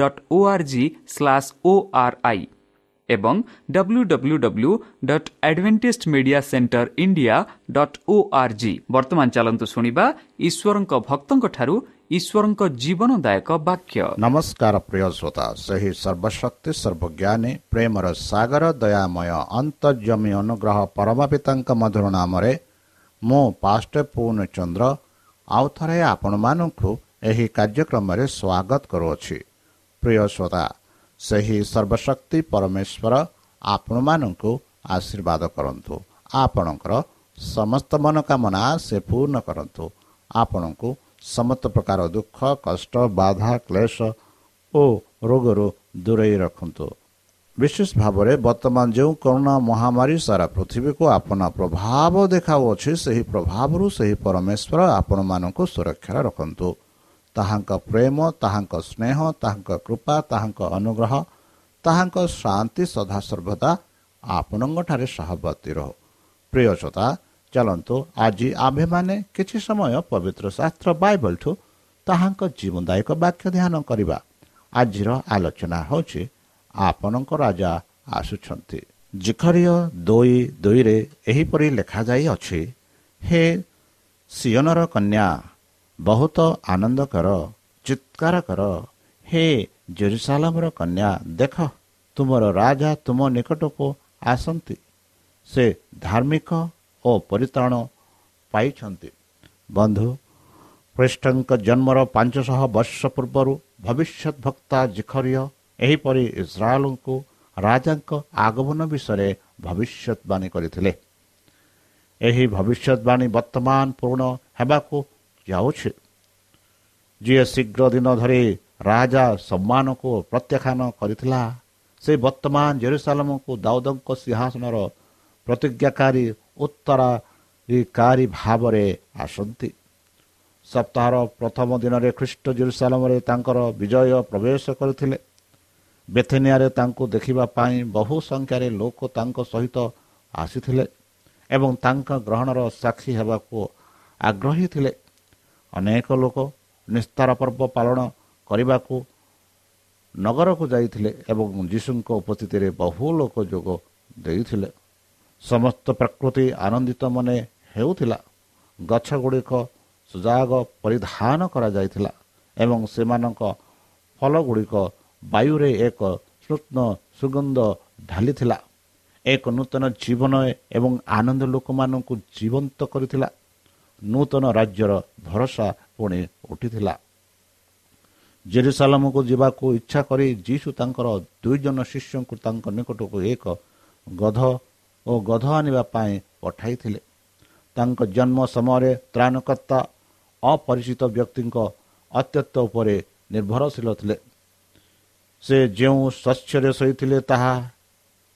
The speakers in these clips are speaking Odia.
dot O R G slash O R I ଏବଂ W W W dot Adventist media centre India dot O R G ବର୍ତ୍ତମାନ ଚାଲନ୍ତୁ ଶୁଣିବା ଈଶ୍ୱରଙ୍କ ଭକ୍ତଙ୍କଠାରୁ ଈଶ୍ୱରଙ୍କ ଜୀବନଦାୟକ ବାକ୍ୟ। ନମସ୍କାର ପ୍ରିୟ ଶ୍ରୋତା ସେହି ସର୍ବଶକ୍ତି ସର୍ବଜ୍ଞାନୀ ପ୍ରେମର ସାଗର ଦୟାମୟ ଅନ୍ତର୍ଜମୀ ଅନୁଗ୍ରହ ପରମା ପିତାଙ୍କ ମଧୁର ନାମରେ ମୁଁ ପାଷ୍ଟ ପୂର୍ଣ୍ଣଚନ୍ଦ୍ର ଆଉ ଥରେ ଆପଣମାନଙ୍କୁ ଏହି କାର୍ଯ୍ୟକ୍ରମରେ ସ୍ୱାଗତ କରୁଅଛି। ପ୍ରିୟ ଶ୍ରୋତା ସେହି ସର୍ବଶକ୍ତି ପରମେଶ୍ୱର ଆପଣମାନଙ୍କୁ ଆଶୀର୍ବାଦ କରନ୍ତୁ। ଆପଣଙ୍କର ସମସ୍ତ ମନୋକାମନା ସେ ପୂର୍ଣ୍ଣ କରନ୍ତୁ। ଆପଣଙ୍କୁ ସମସ୍ତ ପ୍ରକାର ଦୁଃଖ କଷ୍ଟ ବାଧା କ୍ଲେଶ ଓ ରୋଗରୁ ଦୂରେଇ ରଖନ୍ତୁ। ବିଶେଷ ଭାବରେ ବର୍ତ୍ତମାନ ଯେଉଁ କରୋନା ମହାମାରୀ ସାରା ପୃଥିବୀକୁ ଆପଣ ପ୍ରଭାବ ଦେଖାଉଅଛି ସେହି ପ୍ରଭାବରୁ ସେହି ପରମେଶ୍ୱର ଆପଣମାନଙ୍କୁ ସୁରକ୍ଷାରେ ରଖନ୍ତୁ। ତାହାଙ୍କ ପ୍ରେମ ତାହାଙ୍କ ସ୍ନେହ ତାହାଙ୍କ କୃପା ତାହାଙ୍କ ଅନୁଗ୍ରହ ତାହାଙ୍କ ଶାନ୍ତି ସଦାସର୍ବଦା ଆପଣଙ୍କଠାରେ ସହବର୍ତ୍ତୀ ରହୁ। ପ୍ରିୟସତା ଚାଲନ୍ତୁ ଆଜି ଆମ୍ଭେମାନେ କିଛି ସମୟ ପବିତ୍ର ଶାସ୍ତ୍ର ବାଇବଲଠୁ ତାହାଙ୍କ ଜୀବନଦାୟକ ବାକ୍ୟ ଧ୍ୟାନ କରିବା। ଆଜିର ଆଲୋଚନା ହେଉଛି ଆପଣଙ୍କ ରାଜା ଆସୁଛନ୍ତି। ଜିଖରିୟ ଦୁଇ ଦୁଇରେ ଏହିପରି ଲେଖାଯାଇଅଛି ହେ ସିୟନର କନ୍ୟା! ବହୁତ ଆନନ୍ଦ କର ଚିତ୍କାର କର। ହେ ଜେରୁସାଲାମର କନ୍ୟା ଦେଖ ତୁମର ରାଜା ତୁମ ନିକଟକୁ ଆସନ୍ତି। ସେ ଧାର୍ମିକ ଓ ପରିତ୍ରାଣ ପାଇଛନ୍ତି। ବନ୍ଧୁ ଖ୍ରୀଷ୍ଟଙ୍କ ଜନ୍ମର ପାଞ୍ଚଶହ ବର୍ଷ ପୂର୍ବରୁ ଭବିଷ୍ୟତ ଭକ୍ତା ଜିଖରିୟ ଏହିପରି ଇସ୍ରାଏଲଙ୍କୁ ରାଜାଙ୍କ ଆଗମନ ବିଷୟରେ ଭବିଷ୍ୟତବାଣୀ କରିଥିଲେ। ଏହି ଭବିଷ୍ୟତବାଣୀ ବର୍ତ୍ତମାନ ପୂରଣ ହେବାକୁ ଯାଉଛି। ଯିଏ ଶୀଘ୍ର ଦିନ ଧରି ରାଜା ସମ୍ମାନକୁ ପ୍ରତ୍ୟାଖ୍ୟାନ କରିଥିଲା ସେ ବର୍ତ୍ତମାନ ଜେରୁସାଲାମକୁ ଦାଉଦଙ୍କ ସିଂହାସନର ପ୍ରତିଜ୍ଞାକାରୀ ଉତ୍ତରାଧିକାରୀ ଭାବରେ ଆସନ୍ତି। ସପ୍ତାହର ପ୍ରଥମ ଦିନରେ ଖ୍ରୀଷ୍ଟ ଜେରୁସାଲାମରେ ତାଙ୍କର ବିଜୟ ପ୍ରବେଶ କରିଥିଲେ। ବେଥେନିଆରେ ତାଙ୍କୁ ଦେଖିବା ପାଇଁ ବହୁ ସଂଖ୍ୟାରେ ଲୋକ ତାଙ୍କ ସହିତ ଆସିଥିଲେ ଏବଂ ତାଙ୍କ ଗ୍ରହଣର ସାକ୍ଷୀ ହେବାକୁ ଆଗ୍ରହୀ ଥିଲେ। ଅନେକ ଲୋକ ନିସ୍ତାର ପର୍ବ ପାଳନ କରିବାକୁ ନଗରକୁ ଯାଇଥିଲେ ଏବଂ ଯୀଶୁଙ୍କ ଉପସ୍ଥିତିରେ ବହୁ ଲୋକ ଯୋଗ ଦେଇଥିଲେ। ସମସ୍ତ ପ୍ରକୃତି ଆନନ୍ଦିତ ମନେ ହେଉଥିଲା। ଗଛ ଗୁଡ଼ିକ ସୁଯାଗ ପରିଧାନ କରାଯାଇଥିଲା ଏବଂ ସେମାନଙ୍କ ଫଳ ଗୁଡ଼ିକ ବାୟୁରେ ଏକ ସ୍ନୁଗ୍ନ ସୁଗନ୍ଧ ଢାଲିଥିଲା। ଏକ ନୂତନ ଜୀବନ ଏବଂ ଆନନ୍ଦ ଲୋକମାନଙ୍କୁ ଜୀବନ୍ତ କରିଥିଲା। ନୂତନ ରାଜ୍ୟର ଭରସା ପୁଣି ଉଠିଥିଲା। ଜେରୁସାଲାମକୁ ଯିବାକୁ ଇଚ୍ଛା କରି ଯୀଶୁ ତାଙ୍କର ଦୁଇ ଜଣ ଶିଷ୍ୟଙ୍କୁ ତାଙ୍କ ନିକଟକୁ ଏକ ଗଧ ଓ ଗଧ ଆଣିବା ପାଇଁ ପଠାଇଥିଲେ। ତାଙ୍କ ଜନ୍ମ ସମୟରେ ତ୍ରାଣକର୍ତ୍ତା ଅପରିଚିତ ବ୍ୟକ୍ତିଙ୍କ ଅତ୍ୟତ୍ତ ଉପରେ ନିର୍ଭରଶୀଳ ଥିଲେ। ସେ ଯେଉଁ ସ୍ୱଚ୍ଛରେ ଶୋଇଥିଲେ ତାହା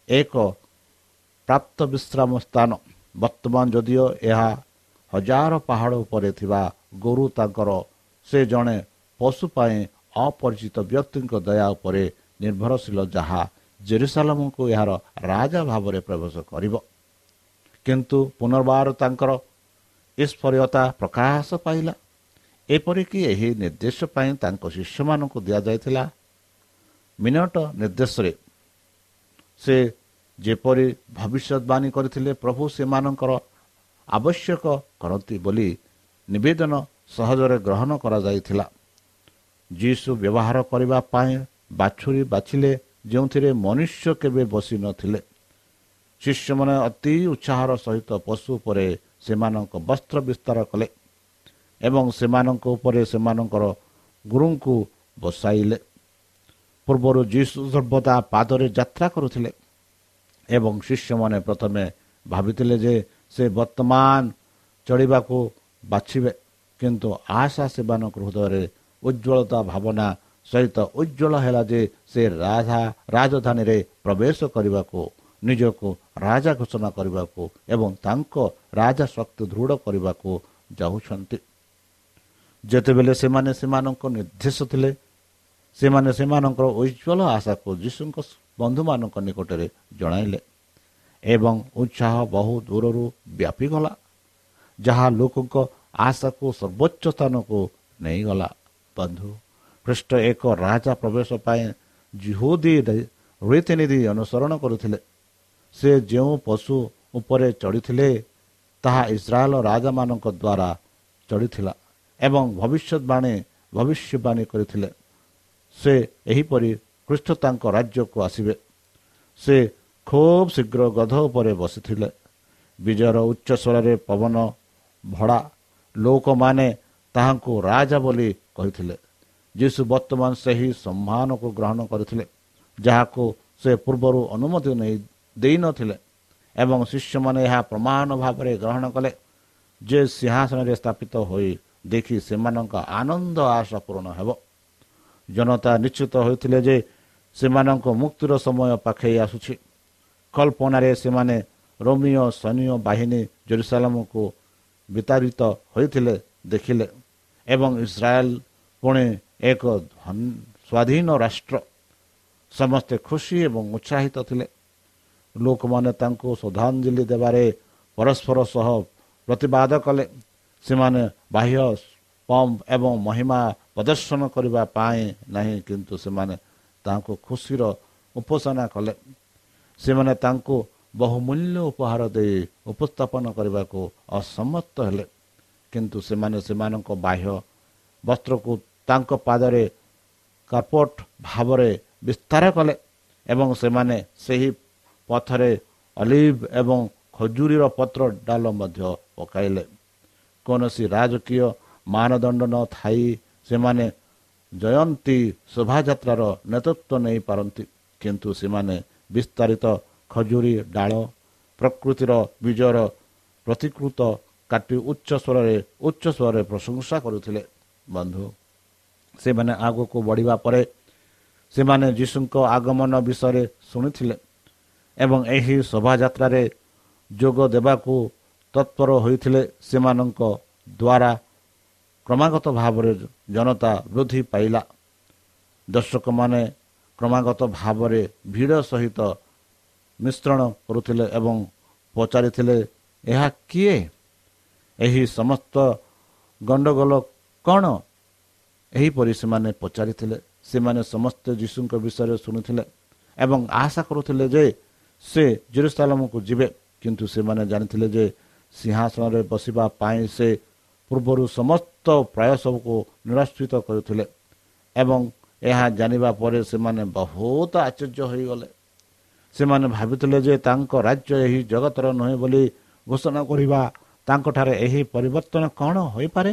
ଏକ ପ୍ରାପ୍ତ ବିଶ୍ରାମ ସ୍ଥାନ। ବର୍ତ୍ତମାନ ଯଦିଓ ଏହା ହଜାର ପାହାଡ଼ ଉପରେ ଥିବା ଗୋରୁ ତାଙ୍କର ସେ ଜଣେ ପଶୁ ପାଇଁ ଅପରିଚିତ ବ୍ୟକ୍ତିଙ୍କ ଦୟା ଉପରେ ନିର୍ଭରଶୀଳ ଯାହା ଜେରୁସାଲାମଙ୍କୁ ଏହାର ରାଜା ଭାବରେ ପ୍ରବେଶ କରିବ। କିନ୍ତୁ ପୁନର୍ବାର ତାଙ୍କର ଈଶ୍ୱରୀୟତା ପ୍ରକାଶ ପାଇଲା। ଏପରିକି ଏହି ନିର୍ଦ୍ଦେଶ ପାଇଁ ତାଙ୍କ ଶିଷ୍ୟମାନଙ୍କୁ ଦିଆଯାଇଥିଲା। ମିନଟ ନିର୍ଦ୍ଦେଶରେ ସେ ଯେପରି ଭବିଷ୍ୟତବାଣୀ କରିଥିଲେ ପ୍ରଭୁ ସେମାନଙ୍କର ଆବଶ୍ୟକ କରନ୍ତି ବୋଲି ନିବେଦନ ସହଜରେ ଗ୍ରହଣ କରାଯାଇଥିଲା। ଯୀଶୁ ବ୍ୟବହାର କରିବା ପାଇଁ ବାଛୁରୀ ବାଛିଲେ ଯେଉଁଥିରେ ମନୁଷ୍ୟ କେବେ ବସି ନଥିଲେ। ଶିଷ୍ୟମାନେ ଅତି ଉତ୍ସାହର ସହିତ ପଶୁ ଉପରେ ସେମାନଙ୍କ ବସ୍ତ୍ର ବିସ୍ତାର କଲେ ଏବଂ ସେମାନଙ୍କ ଉପରେ ସେମାନଙ୍କର ଗୁରୁଙ୍କୁ ବସାଇଲେ। ପୂର୍ବରୁ ଯୀଶୁ ସର୍ବଦା ପାଦରେ ଯାତ୍ରା କରୁଥିଲେ ଏବଂ ଶିଷ୍ୟମାନେ ପ୍ରଥମେ ଭାବିଥିଲେ ଯେ ସେ ବର୍ତ୍ତମାନ ଚଳିବାକୁ ବାଛିବେ। କିନ୍ତୁ ଆଶା ସେମାନଙ୍କ ହୃଦୟରେ ଉଜ୍ଜଳତା ଭାବନା ସହିତ ଉଜ୍ଜଳ ହେଲା ଯେ ସେ ରାଜା ରାଜଧାନୀରେ ପ୍ରବେଶ କରିବାକୁ ନିଜକୁ ରାଜା ଘୋଷଣା କରିବାକୁ ଏବଂ ତାଙ୍କ ରାଜା ଶକ୍ତି ଦୃଢ଼ କରିବାକୁ ଯାଉଛନ୍ତି। ଯେତେବେଳେ ସେମାନେ ସେମାନଙ୍କ ନିର୍ଦ୍ଦେଶ ଥିଲେ ସେମାନେ ସେମାନଙ୍କର ଉଜ୍ଜଳ ଆଶାକୁ ଯୀଶୁଙ୍କ ବନ୍ଧୁମାନଙ୍କ ନିକଟରେ ଜଣାଇଲେ। ଏବଂ ଉତ୍ସାହ ବହୁ ଦୂରରୁ ବ୍ୟାପିଗଲା ଯାହା ଲୋକଙ୍କ ଆଶାକୁ ସର୍ବୋଚ୍ଚ ସ୍ଥାନକୁ ନେଇଗଲା। ବନ୍ଧୁ ଖ୍ରୀଷ୍ଟ ଏକ ରାଜା ପ୍ରବେଶ ପାଇଁ ଜିହୁଦି ରୀତିନୀତି ଅନୁସରଣ କରୁଥିଲେ। ସେ ଯେଉଁ ପଶୁ ଉପରେ ଚଢ଼ିଥିଲେ ତାହା ଇସ୍ରାଏଲ ରାଜାମାନଙ୍କ ଦ୍ୱାରା ଚଢ଼ିଥିଲା ଏବଂ ଭବିଷ୍ୟତବାଣୀ ଭବିଷ୍ୟବାଣୀ କରିଥିଲେ। ସେ ଏହିପରି ଖ୍ରୀଷ୍ଟ ତାଙ୍କ ରାଜ୍ୟକୁ ଆସିବେ। ସେ ଖୁବ୍ ଶୀଘ୍ର ଗଧ ଉପରେ ବସିଥିଲେ। ବିଜୟର ଉଚ୍ଚ ସ୍ୱରରେ ପବନ ଭଡ଼ା ଲୋକମାନେ ତାହାଙ୍କୁ ରାଜା ବୋଲି କହିଥିଲେ। ଯୀଶୁ ବର୍ତ୍ତମାନ ସେହି ସମ୍ମାନକୁ ଗ୍ରହଣ କରିଥିଲେ ଯାହାକୁ ସେ ପୂର୍ବରୁ ଅନୁମତି ନେଇ ଦେଇନଥିଲେ ଏବଂ ଶିଷ୍ୟମାନେ ଏହା ପ୍ରମାଣ ଭାବରେ ଗ୍ରହଣ କଲେ ଯେ ସିଂହାସନରେ ସ୍ଥାପିତ ହୋଇ ଦେଖି ସେମାନଙ୍କ ଆନନ୍ଦ ଆଶା ପୂରଣ ହେବ। ଜନତା ନିଶ୍ଚିତ ହୋଇଥିଲେ ଯେ ସେମାନଙ୍କ ମୁକ୍ତିର ସମୟ ପାଖେଇ ଆସୁଛି। କଳ୍ପନାରେ ସେମାନେ ରୋମିଓ ସୈନ୍ୟ ବାହିନୀ ଜେରୁସାଲାମକୁ ବିତାଡ଼ିତ ହୋଇଥିଲେ ଦେଖିଲେ ଏବଂ ଇସ୍ରାଏଲ ପୁଣି ଏକ ସ୍ୱାଧୀନ ରାଷ୍ଟ୍ର। ସମସ୍ତେ ଖୁସି ଏବଂ ଉତ୍ସାହିତ ଥିଲେ। ଲୋକମାନେ ତାଙ୍କୁ ଶ୍ରଦ୍ଧାଞ୍ଜଳି ଦେବାରେ ପରସ୍ପର ସହ ପ୍ରତିବାଦ କଲେ। ସେମାନେ ବାହ୍ୟ ପମ୍ପ ଏବଂ ମହିମା ପ୍ରଦର୍ଶନ କରିବା ପାଇଁ ନାହିଁ କିନ୍ତୁ ସେମାନେ ତାଙ୍କୁ ଖୁସିର ଉପସନା କଲେ। ସେମାନେ ତାଙ୍କୁ ବହୁମୂଲ୍ୟ ଉପହାର ଦେଇ ଉପସ୍ଥାପନ କରିବାକୁ ଅସମର୍ଥ ହେଲେ। କିନ୍ତୁ ସେମାନେ ସେମାନଙ୍କ ବାହ୍ୟ ବସ୍ତ୍ରକୁ ତାଙ୍କ ପାଦରେ କାର୍ପଟ ଭାବରେ ବିସ୍ତାର କଲେ ଏବଂ ସେମାନେ ସେହି ପଥରେ ଅଲିଭ ଏବଂ ଖଜୁରୀର ପତ୍ର ଡାଲ ମଧ୍ୟ ପକାଇଲେ। କୌଣସି ରାଜକୀୟ ମାନଦଣ୍ଡ ନଥାଇ ସେମାନେ ଜୟନ୍ତୀ ଶୋଭାଯାତ୍ରାର ନେତୃତ୍ୱ ନେଇପାରନ୍ତି। କିନ୍ତୁ ସେମାନେ ବିସ୍ତାରିତ ଖଜୁରୀ ଡାଳ ପ୍ରକୃତିର ବିଜୟର ପ୍ରତିକୃତ କାଟି ଉଚ୍ଚ ସ୍ୱରରେ ଉଚ୍ଚ ସ୍ୱରରେ ପ୍ରଶଂସା କରୁଥିଲେ। ବନ୍ଧୁ ସେମାନେ ଆଗକୁ ବଢ଼ିବା ପରେ ସେମାନେ ଯୀଶୁଙ୍କ ଆଗମନ ବିଷୟରେ ଶୁଣିଥିଲେ ଏବଂ ଏହି ଶୋଭାଯାତ୍ରାରେ ଯୋଗ ଦେବାକୁ ତତ୍ପର ହୋଇଥିଲେ ସେମାନଙ୍କ ଦ୍ୱାରା କ୍ରମାଗତ ଭାବରେ ଜନତା ବୃଦ୍ଧି ପାଇଲା। ଦର୍ଶକମାନେ କ୍ରମାଗତ ଭାବରେ ଭିଡ଼ ସହିତ ମିଶ୍ରଣ କରୁଥିଲେ ଏବଂ ପଚାରିଥିଲେ ଏହା କିଏ? ଏହି ସମସ୍ତ ଗଣ୍ଡଗୋଳ କ'ଣ? ଏହିପରି ସେମାନେ ପଚାରିଥିଲେ। ସେମାନେ ସମସ୍ତେ ଯୀଶୁଙ୍କ ବିଷୟରେ ଶୁଣିଥିଲେ ଏବଂ ଆଶା କରୁଥିଲେ ଯେ ସେ ଜେରୁସାଲାମକୁ ଯିବେ। କିନ୍ତୁ ସେମାନେ ଜାଣିଥିଲେ ଯେ ସିଂହାସନରେ ବସିବା ପାଇଁ ସେ ପୂର୍ବରୁ ସମସ୍ତ ପ୍ରୟାସକୁ ନିରାଶ୍ରିତ କରୁଥିଲେ ଏବଂ ଏହା ଜାଣିବା ପରେ ସେମାନେ ବହୁତ ଆଶ୍ଚର୍ଯ୍ୟ ହୋଇଗଲେ। ସେମାନେ ଭାବିଥିଲେ ଯେ ତାଙ୍କ ରାଜ୍ୟ ଏହି ଜଗତର ନୁହେଁ ବୋଲି ଘୋଷଣା କରିବା ତାଙ୍କଠାରେ ଏହି ପରିବର୍ତ୍ତନ କ'ଣ ହୋଇପାରେ?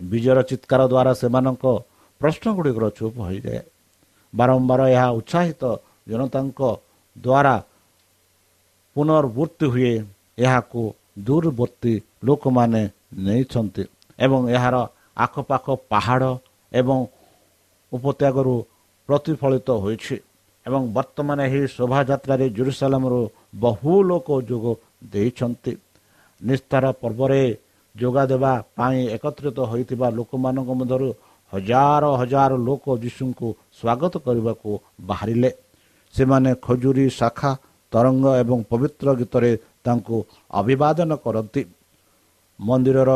ବିଜୟର ଚିତ୍କାର ଦ୍ୱାରା ସେମାନଙ୍କ ପ୍ରଶ୍ନ ଗୁଡ଼ିକର ଚୁପ୍ ହୋଇଯାଏ। ବାରମ୍ବାର ଏହା ଉତ୍ସାହିତ ଜନତାଙ୍କ ଦ୍ୱାରା ପୁନର୍ବୃତ୍ତି ହୁଏ। ଏହାକୁ ଦୂରବର୍ତ୍ତୀ ଲୋକମାନେ ନେଇଛନ୍ତି ଏବଂ ଏହାର ଆଖପାଖ ପାହାଡ଼ ଏବଂ ଉପତ୍ୟାଗରୁ ପ୍ରତିଫଳିତ ହୋଇଛି ଏବଂ ବର୍ତ୍ତମାନ ଏହି ଶୋଭାଯାତ୍ରାରେ ଜୁରୁସାଲାମରୁ ବହୁ ଲୋକ ଯୋଗ ଦେଇଛନ୍ତି। ନିସ୍ତାର ପର୍ବରେ ଯୋଗ ଦେବା ପାଇଁ ଏକତ୍ରିତ ହୋଇଥିବା ଲୋକମାନଙ୍କ ମଧ୍ୟରୁ ହଜାର ହଜାର ଲୋକ ଯୀଶୁଙ୍କୁ ସ୍ୱାଗତ କରିବାକୁ ବାହାରିଲେ। ସେମାନେ ଖଜୁରୀ ଶାଖା ତରଙ୍ଗ ଏବଂ ପବିତ୍ର ଗୀତରେ ତାଙ୍କୁ ଅଭିବାଦନ କରନ୍ତି। ମନ୍ଦିରର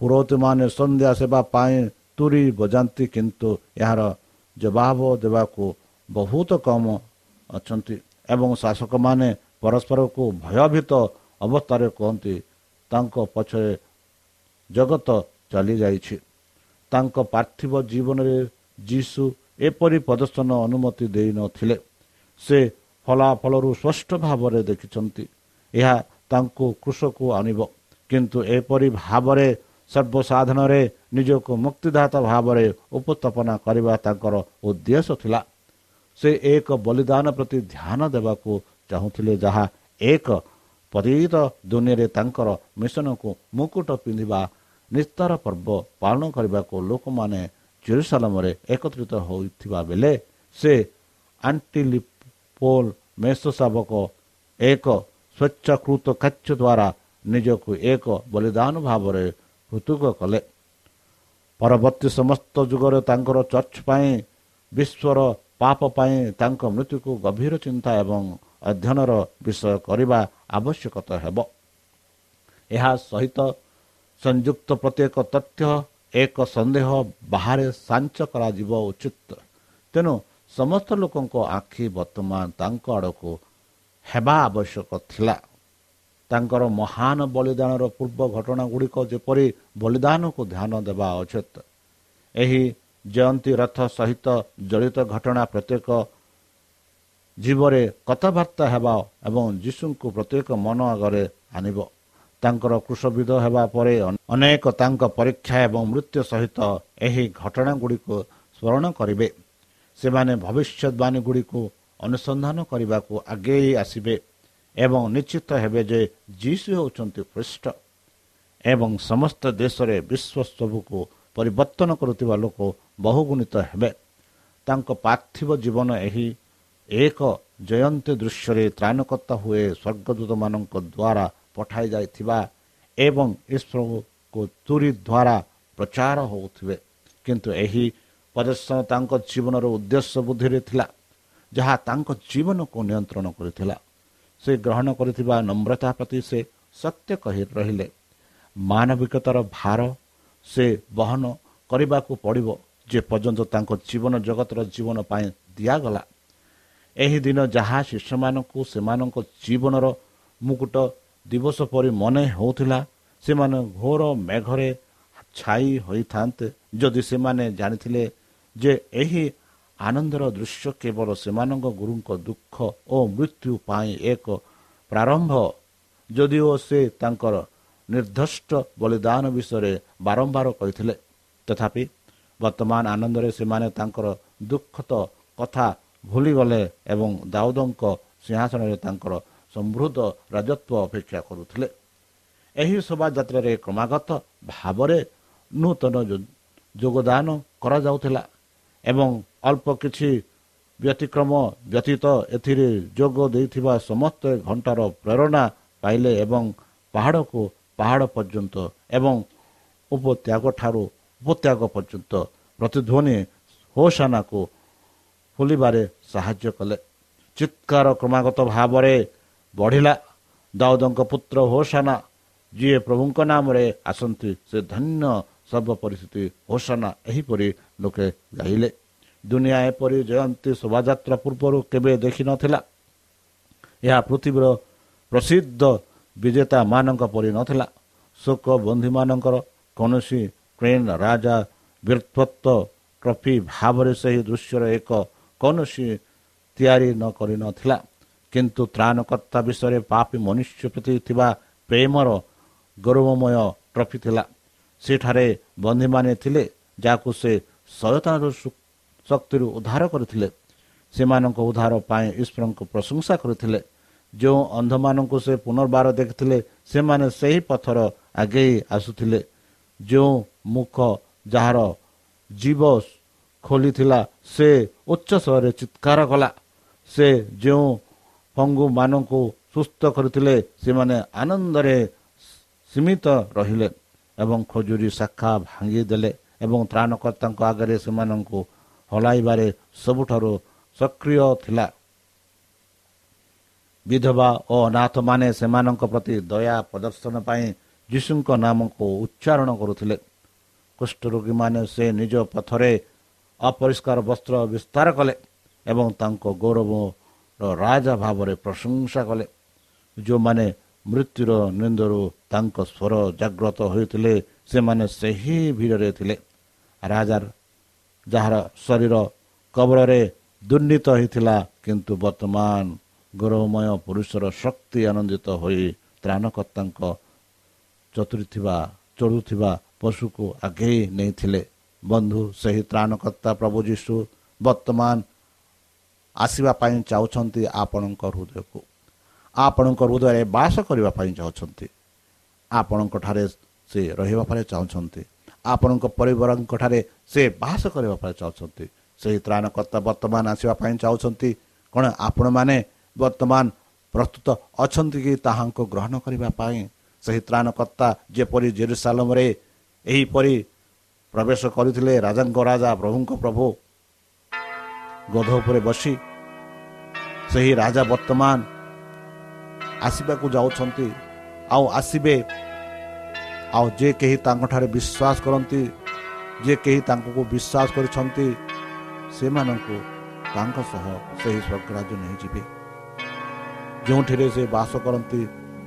ପୁରୋହିତମାନେ ସନ୍ଧ୍ୟା ସେବା ପାଇଁ ତୁରି ବଜାନ୍ତି କିନ୍ତୁ ଏହାର ଜବାବ ଦେବାକୁ ବହୁତ କମ ଅଛନ୍ତି ଏବଂ ଶାସକମାନେ ପରସ୍ପରକୁ ଭୟଭୀତ ଅବସ୍ଥାରେ କୁହନ୍ତି ତାଙ୍କ ପଛରେ ଜଗତ ଚାଲିଯାଇଛି। ତାଙ୍କ ପାର୍ଥିବ ଜୀବନରେ ଯୀଶୁ ଏପରି ପ୍ରଦର୍ଶନ ଅନୁମତି ଦେଇନଥିଲେ ସେ ଫଳାଫଳରୁ ସ୍ପଷ୍ଟ ଭାବରେ ଦେଖିଛନ୍ତି ଏହା ତାଙ୍କୁ କୃଷକୁ ଆଣିବ। କିନ୍ତୁ ଏପରି ଭାବରେ ସର୍ବସାଧାରଣରେ ନିଜକୁ ମୁକ୍ତିଦାତା ଭାବରେ ଉପସ୍ଥାପନା କରିବା ତାଙ୍କର ଉଦ୍ଦେଶ୍ୟ ଥିଲା। ସେ ଏକ ବଳିଦାନ ପ୍ରତି ଧ୍ୟାନ ଦେବାକୁ ଚାହୁଁଥିଲେ ଯାହା ଏକ ପତିତ ଦୁନିଆରେ ତାଙ୍କର ମିଶନକୁ ମୁକୁଟ ପିନ୍ଧିବା ନିସ୍ତାର ପର୍ବ ପାଳନ କରିବାକୁ ଲୋକମାନେ ଜେରୁସାଲାମରେ ଏକତ୍ରିତ ହୋଇଥିବା ବେଳେ ସେ ଆଣ୍ଟିଲିପୋଲ ମେଷ ଶାବକ ଏକ ସ୍ୱଚ୍ଛାକୃତ କାର୍ଯ୍ୟ ଦ୍ୱାରା ନିଜକୁ ଏକ ବଳିଦାନ ଭାବରେ ହୃତୁକ କଲେ। ପରବର୍ତ୍ତୀ ସମସ୍ତ ଯୁଗରେ ତାଙ୍କର ଚର୍ଚ୍ଚ ପାଇଁ ବିଶ୍ୱର ପାପ ପାଇଁ ତାଙ୍କ ମୃତ୍ୟୁକୁ ଗଭୀର ଚିନ୍ତା ଏବଂ ଅଧ୍ୟୟନର ବିଷୟ କରିବା ଆବଶ୍ୟକତା ହେବ। ଏହା ସହିତ ସଂଯୁକ୍ତ ପ୍ରତ୍ୟେକ ତଥ୍ୟ ଏକ ସନ୍ଦେହ ବାହାରେ ସାଞ୍ଚ କରାଯିବ ଉଚିତ। ତେଣୁ ସମସ୍ତ ଲୋକଙ୍କ ଆଖି ବର୍ତ୍ତମାନ ତାଙ୍କ ଆଡ଼କୁ ହେବା ଆବଶ୍ୟକ ଥିଲା। ତାଙ୍କର ମହାନ ବଳିଦାନର ପୂର୍ବ ଘଟଣା ଗୁଡ଼ିକ ଯେପରି ବଳିଦାନକୁ ଧ୍ୟାନ ଦେବା ଉଚିତ ଏହି ଜୟନ୍ତୀ ରଥ ସହିତ ଜଡ଼ିତ ଘଟଣା ପ୍ରତ୍ୟେକ ଜୀବରେ କଥାବାର୍ତ୍ତା ହେବା ଏବଂ ଯୀଶୁଙ୍କୁ ପ୍ରତ୍ୟେକ ମନ ଆଗରେ ଆଣିବ। ତାଙ୍କର କୃଷବିଧ ହେବା ପରେ ଅନେକ ତାଙ୍କ ପରୀକ୍ଷା ଏବଂ ମୃତ୍ୟୁ ସହିତ ଏହି ଘଟଣା ଗୁଡ଼ିକୁ ସ୍ମରଣ କରିବେ। ସେମାନେ ଭବିଷ୍ୟତବାଣୀ ଗୁଡ଼ିକୁ ଅନୁସନ୍ଧାନ କରିବାକୁ ଆଗେଇ ଆସିବେ। ଏବଂ ନିଶ୍ଚିତ ହେବେ ଯେ ଯୀଶୁ ହେଉଛନ୍ତି ଖ୍ରୀଷ୍ଟ ଏବଂ ସମସ୍ତ ଦେଶରେ ବିଶ୍ୱ ସବୁକୁ ପରିବର୍ତ୍ତନ କରୁଥିବା ଲୋକ ବହୁଗୁଣିତ ହେବେ। ତାଙ୍କ ପାର୍ଥିବ ଜୀବନ ଏହି ଏକ ଜୟନ୍ତୀ ଦୃଶ୍ୟରେ ତ୍ରାଣକର୍ତ୍ତା ହୁଏ ସ୍ୱର୍ଗଦୂତମାନଙ୍କ ଦ୍ୱାରା ପଠାଇ ଯାଇଥିବା ଏବଂ ଈଶ୍ୱରକୁ ତୁରି ଦ୍ୱାରା ପ୍ରଚାର ହେଉଥିବେ। କିନ୍ତୁ ଏହି ପ୍ରଦର୍ଶନ ତାଙ୍କ ଜୀବନର ଉଦ୍ଦେଶ୍ୟ ବୁଦ୍ଧିରେ ଥିଲା ଯାହା ତାଙ୍କ ଜୀବନକୁ ନିୟନ୍ତ୍ରଣ କରିଥିଲା। ସେ ଗ୍ରହଣ କରିଥିବା ନମ୍ରତା ପ୍ରତି ସେ ସତ୍ୟ କହି ରହିଲେ। ମାନବିକତାର ଭାର ସେ ବହନ କରିବାକୁ ପଡ଼ିବ ଯେ ପର୍ଯ୍ୟନ୍ତ ତାଙ୍କ ଜୀବନ ଜଗତର ଜୀବନ ପାଇଁ ଦିଆଗଲା। ଏହି ଦିନ ଯାହା ଶିଷ୍ୟମାନଙ୍କୁ ସେମାନଙ୍କ ଜୀବନର ମୁକୁଟ ଦିବସ ପରି ମନେ ହେଉଥିଲା ସେମାନେ ଘୋର ମେଘରେ ଛାଇ ହୋଇଥାନ୍ତେ। ଯଦି ସେମାନେ ଜାଣିଥିଲେ ଯେ ଏହି ଆନନ୍ଦର ଦୃଶ୍ୟ କେବଳ ସେମାନଙ୍କ ଗୁରୁଙ୍କ ଦୁଃଖ ଓ ମୃତ୍ୟୁ ପାଇଁ ଏକ ପ୍ରାରମ୍ଭ ଯଦିଓ ସେ ତାଙ୍କର ନିର୍ଦ୍ଦିଷ୍ଟ ବଳିଦାନ ବିଷୟରେ ବାରମ୍ବାର କହିଥିଲେ ତଥାପି ବର୍ତ୍ତମାନ ଆନନ୍ଦରେ ସେମାନେ ତାଙ୍କର ଦୁଃଖତ କଥା ଭୁଲିଗଲେ ଏବଂ ଦାଉଦଙ୍କ ସିଂହାସନରେ ତାଙ୍କର ସମୃଦ୍ଧ ରାଜତ୍ୱ ଅପେକ୍ଷା କରୁଥିଲେ ଏହି ଶୋଭାଯାତ୍ରାରେ କ୍ରମାଗତ ଭାବରେ ନୂତନ ଯୋଗଦାନ କରାଯାଉଥିଲା ଏବଂ ଅଳ୍ପ କିଛି ବ୍ୟତିକ୍ରମ ବ୍ୟତୀତ ଏଥିରେ ଯୋଗ ଦେଇଥିବା ସମସ୍ତେ ଘଣ୍ଟାର ପ୍ରେରଣା ପାଇଲେ ଏବଂ ପାହାଡ଼କୁ ପାହାଡ଼ ପର୍ଯ୍ୟନ୍ତ ଏବଂ ଉପତ୍ୟାଗ ଠାରୁ ଉପତ୍ୟାଗ ପର୍ଯ୍ୟନ୍ତ ପ୍ରତିଧ୍ୱନି ହୋସାନାକୁ ଖୋଲିବାରେ ସାହାଯ୍ୟ କଲେ। ଚିତ୍କାର କ୍ରମାଗତ ଭାବରେ ବଢ଼ିଲା ଦାଉଦଙ୍କ ପୁତ୍ର ହୋସାନା ଯିଏ ପ୍ରଭୁଙ୍କ ନାମରେ ଆସନ୍ତି ସେ ଧନ୍ୟ ସର୍ବ ପରିସ୍ଥିତି ହୋସାନା ଏହିପରି ଲୋକେ ଗାଇଲେ। ଦୁନିଆ ଏପରି ଜୟନ୍ତୀ ଶୋଭାଯାତ୍ରା ପୂର୍ବରୁ କେବେ ଦେଖିନଥିଲା ଏହା ପୃଥିବୀର ପ୍ରସିଦ୍ଧ ବିଜେତାମାନଙ୍କ ପରି ନଥିଲା। ଶୋକ ବନ୍ଧୁମାନଙ୍କର କୌଣସି ଟ୍ରେନ୍ ରାଜା ବୀରତ୍ୱ ଟ୍ରଫି ଭାବରେ ସେହି ଦୃଶ୍ୟର ଏକ କୌଣସି ତିଆରି ନ କରିନଥିଲା କିନ୍ତୁ ତ୍ରାଣକର୍ତ୍ତା ବିଷୟରେ ପାପୀ ମନୁଷ୍ୟ ପ୍ରତି ଥିବା ପ୍ରେମର ଗୌରବମୟ ଟ୍ରଫି ଥିଲା। ସେଠାରେ ବନ୍ଧୁମାନେ ଥିଲେ ଯାହାକୁ ସେ ସଚେତନର ଶକ୍ତିରୁ ଉଦ୍ଧାର କରିଥିଲେ। ସେମାନଙ୍କ ଉଦ୍ଧାର ପାଇଁ ଈଶ୍ୱରଙ୍କୁ ପ୍ରଶଂସା କରିଥିଲେ। ଯେଉଁ ଅନ୍ଧମାନଙ୍କୁ ସେ ପୁନର୍ବାର ଦେଖିଥିଲେ ସେମାନେ ସେହି ପଥର ଆଗେଇ ଆସୁଥିଲେ। ଯେଉଁ ମୁଖ ଯାହାର ଜୀବ ଖୋଲିଥିଲା ସେ ଉଚ୍ଚ ସ୍ୱରରେ ଚିତ୍କାର କଲା। ସେ ଯେଉଁ ପଙ୍ଗୁମାନଙ୍କୁ ସୁସ୍ଥ କରିଥିଲେ ସେମାନେ ଆନନ୍ଦରେ ସୀମିତ ରହିଲେ ଏବଂ ଖଜୁରୀ ଶାଖା ଭାଙ୍ଗିଦେଲେ ଏବଂ ତ୍ରାଣକର୍ତ୍ତାଙ୍କ ଆଗରେ ସେମାନଙ୍କୁ ହଲାଇବାରେ ସବୁଠାରୁ ସକ୍ରିୟ ଥିଲା। ବିଧବା ଓ ଅନାଥମାନେ ସେମାନଙ୍କ ପ୍ରତି ଦୟା ପ୍ରଦର୍ଶନ ପାଇଁ ଯୀଶୁଙ୍କ ନାମକୁ ଉଚ୍ଚାରଣ କରୁଥିଲେ। କୁଷ୍ଠରୋଗୀମାନେ ସେ ନିଜ ପଥରେ ଅପରିଷ୍କାର ବସ୍ତ୍ର ବିସ୍ତାର କଲେ ଏବଂ ତାଙ୍କ ଗୌରବର ରାଜା ଭାବରେ ପ୍ରଶଂସା କଲେ। ଯେଉଁମାନେ ମୃତ୍ୟୁର ନିନ୍ଦରୁ ତାଙ୍କ ସ୍ୱର ଜାଗ୍ରତ ହୋଇଥିଲେ ସେମାନେ ସେହି ଭିଡ଼ରେ ଥିଲେ। ରାଜାର ଯାହାର ଶରୀର କବଳରେ ଦୁର୍ନୀତ ହୋଇଥିଲା କିନ୍ତୁ ବର୍ତ୍ତମାନ ଗୌରବମୟ ପୁରୁଷର ଶକ୍ତି ଆନନ୍ଦିତ ହୋଇ ତ୍ରାଣକର୍ତ୍ତାଙ୍କ ଚତୁର୍ଥିବା ଚଢ଼ୁଥିବା ପଶୁକୁ ଆଗେଇ ନେଇଥିଲେ। ବନ୍ଧୁ ସେହି ତ୍ରାଣକର୍ତ୍ତା ପ୍ରଭୁ ଯୀଶୁ ବର୍ତ୍ତମାନ ଆସିବା ପାଇଁ ଚାହୁଁଛନ୍ତି ଆପଣଙ୍କ ହୃଦୟକୁ। ଆପଣଙ୍କ ହୃଦୟରେ ବାସ କରିବା ପାଇଁ ଚାହୁଁଛନ୍ତି। ଆପଣଙ୍କଠାରେ ସେ ରହିବା ପାଇଁ ଚାହୁଁଛନ୍ତି। ଆପଣଙ୍କ ପରିବାରଙ୍କଠାରେ ସେ ବାସ କରିବା ପାଇଁ ଚାହୁଁଛନ୍ତି। ସେହି ତ୍ରାଣକର୍ତ୍ତା ବର୍ତ୍ତମାନ ଆସିବା ପାଇଁ ଚାହୁଁଛନ୍ତି। କ'ଣ ଆପଣମାନେ ବର୍ତ୍ତମାନ ପ୍ରସ୍ତୁତ ଅଛନ୍ତି କି ତାହାଙ୍କୁ ଗ୍ରହଣ କରିବା ପାଇଁ? ସେହି ତ୍ରାଣକର୍ତ୍ତା ଯେପରି ଜେରୁସାଲମରେ ଏହିପରି ପ୍ରବେଶ କରିଥିଲେ ରାଜାଙ୍କ ରାଜା ପ୍ରଭୁଙ୍କ ପ୍ରଭୁ ଗଧ ଉପରେ ବସି ସେହି ରାଜା ବର୍ତ୍ତମାନ ଆସିବାକୁ ଯାଉଛନ୍ତି। ଆଉ ଆସିବେ ଆଉ ଯେ କେହି ତାଙ୍କଠାରେ ବିଶ୍ୱାସ କରନ୍ତି ଯେ କେହି ତାଙ୍କୁ ବିଶ୍ୱାସ କରିଛନ୍ତି ସେମାନଙ୍କୁ ତାଙ୍କ ସହ ସେହି ସ୍ୱର୍ଗରାଜ ନେଇଯିବେ ଯେଉଁଠିରେ ସେ ବାସ କରନ୍ତି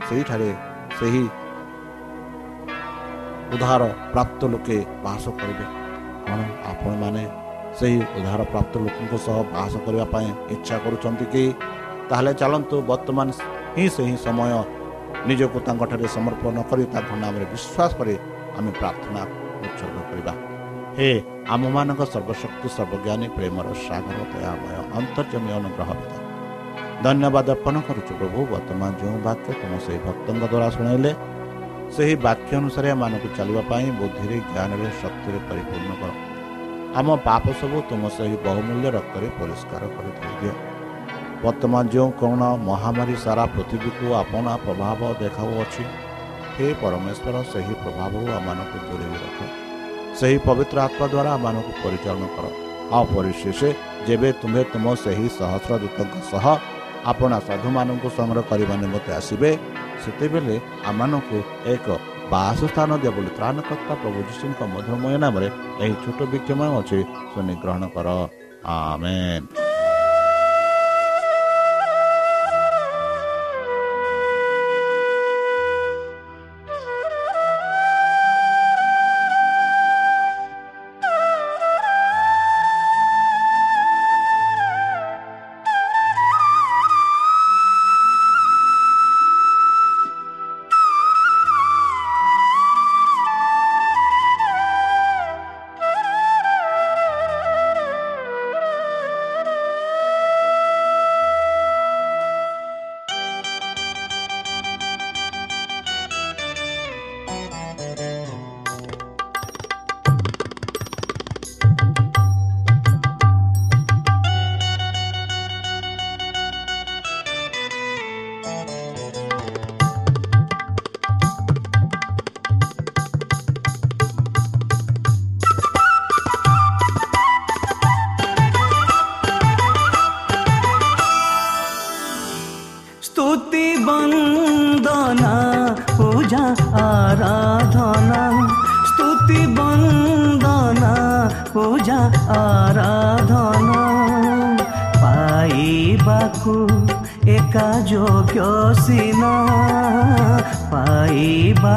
ସେହିଠାରେ ସେହି ଉଦ୍ଧାର ପ୍ରାପ୍ତ ଲୋକେ ବାସ କରିବେ କ'ଣ ଆପଣମାନେ ସେହି ଉଦ୍ଧାର ପ୍ରାପ୍ତ ଲୋକଙ୍କ ସହ ବାସ କରିବା ପାଇଁ ଇଚ୍ଛା କରୁଛନ୍ତି କି ତାହେଲେ ଚାଲନ୍ତୁ ବର୍ତ୍ତମାନ ହିଁ ସେହି ସମୟ ନିଜକୁ ତାଙ୍କଠାରେ ସମର୍ପଣ କରି ତାଙ୍କ ନାମରେ ବିଶ୍ୱାସ କରି ଆମେ ପ୍ରାର୍ଥନା ଉତ୍ସର୍ଗ କରିବା। ହେ ଆମମାନଙ୍କ ସର୍ବଶକ୍ତି ସର୍ବଜ୍ଞାନୀ ପ୍ରେମର ସାଗର ଦୟାମୟ ଅନ୍ତର୍ଜମୀ ଅନୁଗ୍ରହ ଧନ୍ୟବାଦ ଅର୍ପଣ କରୁଛୁ ପ୍ରଭୁ ବର୍ତ୍ତମାନ ଯେଉଁ ବାକ୍ୟ ତୁମ ସେହି ଭକ୍ତଙ୍କ ଦ୍ୱାରା ଶୁଣାଇଲେ ସେହି ବାକ୍ୟ ଅନୁସାରେ ଏମାନଙ୍କୁ ଚାଲିବା ପାଇଁ ବୁଦ୍ଧିରେ ଜ୍ଞାନରେ ଶକ୍ତିରେ ପରିପୂର୍ଣ୍ଣ କର। ଆମ ପାପ ସବୁ ତୁମ ସେହି ବହୁମୂଲ୍ୟ ରକ୍ତରେ ପରିଷ୍କାର କରିଦେଇ ଦିଅ। ବର୍ତ୍ତମାନ ଯେଉଁ କ'ଣ ମହାମାରୀ ସାରା ପୃଥିବୀକୁ ଆପଣା ପ୍ରଭାବ ଦେଖାଉଅଛି ହେ ପରମେଶ୍ୱର ସେହି ପ୍ରଭାବରୁ ଆମମାନଙ୍କୁ ଦୂରେଇ ରଖ। ସେହି ପବିତ୍ର ଆତ୍ମା ଦ୍ୱାରା ଆମମାନଙ୍କୁ ପରିଚାଳନା କର। ଆଉ ପରିଶେଷ ଯେବେ ତୁମେ ତୁମ ସେହି ସହସ୍ର ଦୂତଙ୍କ ସହ ଆପଣା ସାଧୁମାନଙ୍କୁ ସଂଗ୍ରହ କରିବା ନିମନ୍ତେ ଆସିବେ ସେତେବେଳେ ଆମମାନଙ୍କୁ ଏକ ବାସସ୍ଥାନ ଦିଅ ବୋଲି ତ୍ରାଣକର୍ତ୍ତା ପ୍ରଭୁ ଯୀଶୁଙ୍କ ମଧୁମୟ ନାମରେ ଏହି ଛୋଟ ବିକ୍ଷମ ଅଛି ଶୁଣି ଗ୍ରହଣ କର। ଆମେନ୍।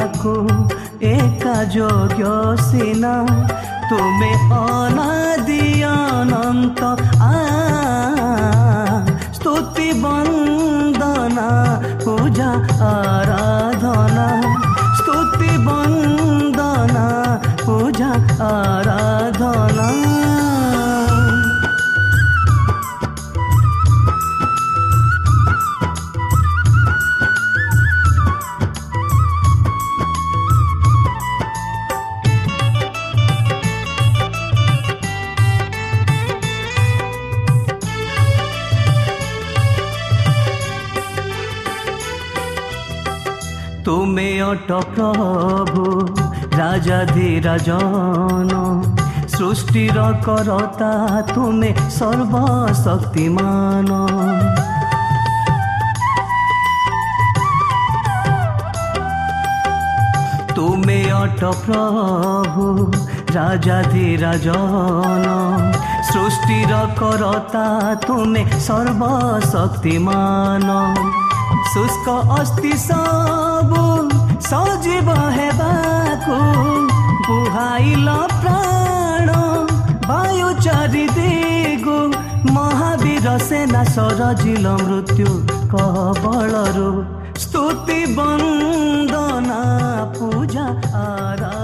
ପାଇବାକୁ ଏକା ଯୋଗ୍ୟ ସିନା ତୁମେ ଅନାଦି ଅନନ୍ତ ସ୍ତୁତି ବନ୍ଦନା ପୂଜା ଆରାଧନା ସ୍ତୁତି অট প্রভু রাজাধিরাজন সৃষ্টির করতা তুমি সর্বশক্তিমান তুমি অট প্রভু রাজাধিরাজন সৃষ্টির করতা তুমি সর্বশক্তিমান শুষ্ক অস্তি ସବୁ ସଜୀବ ହେବାକୁ ବୁହାଇଲ ପ୍ରାଣ ବାୟୁ ଚାରି ଦିଗୁ ମହାବୀର ସେନା ସରଜିଲ ମୃତ୍ୟୁ କବଳରୁ ସ୍ତୁତି ବନ୍ଦନା ପୂଜା ଆରାଧନା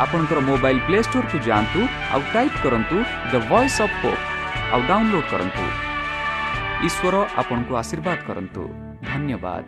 আপনার মোবাইল প্লে স্টোর কু যাতে type করতু the voice of pope hope download করতু ঈশ্বর আপনার আশীর্বাদ করতু ধন্যবাদ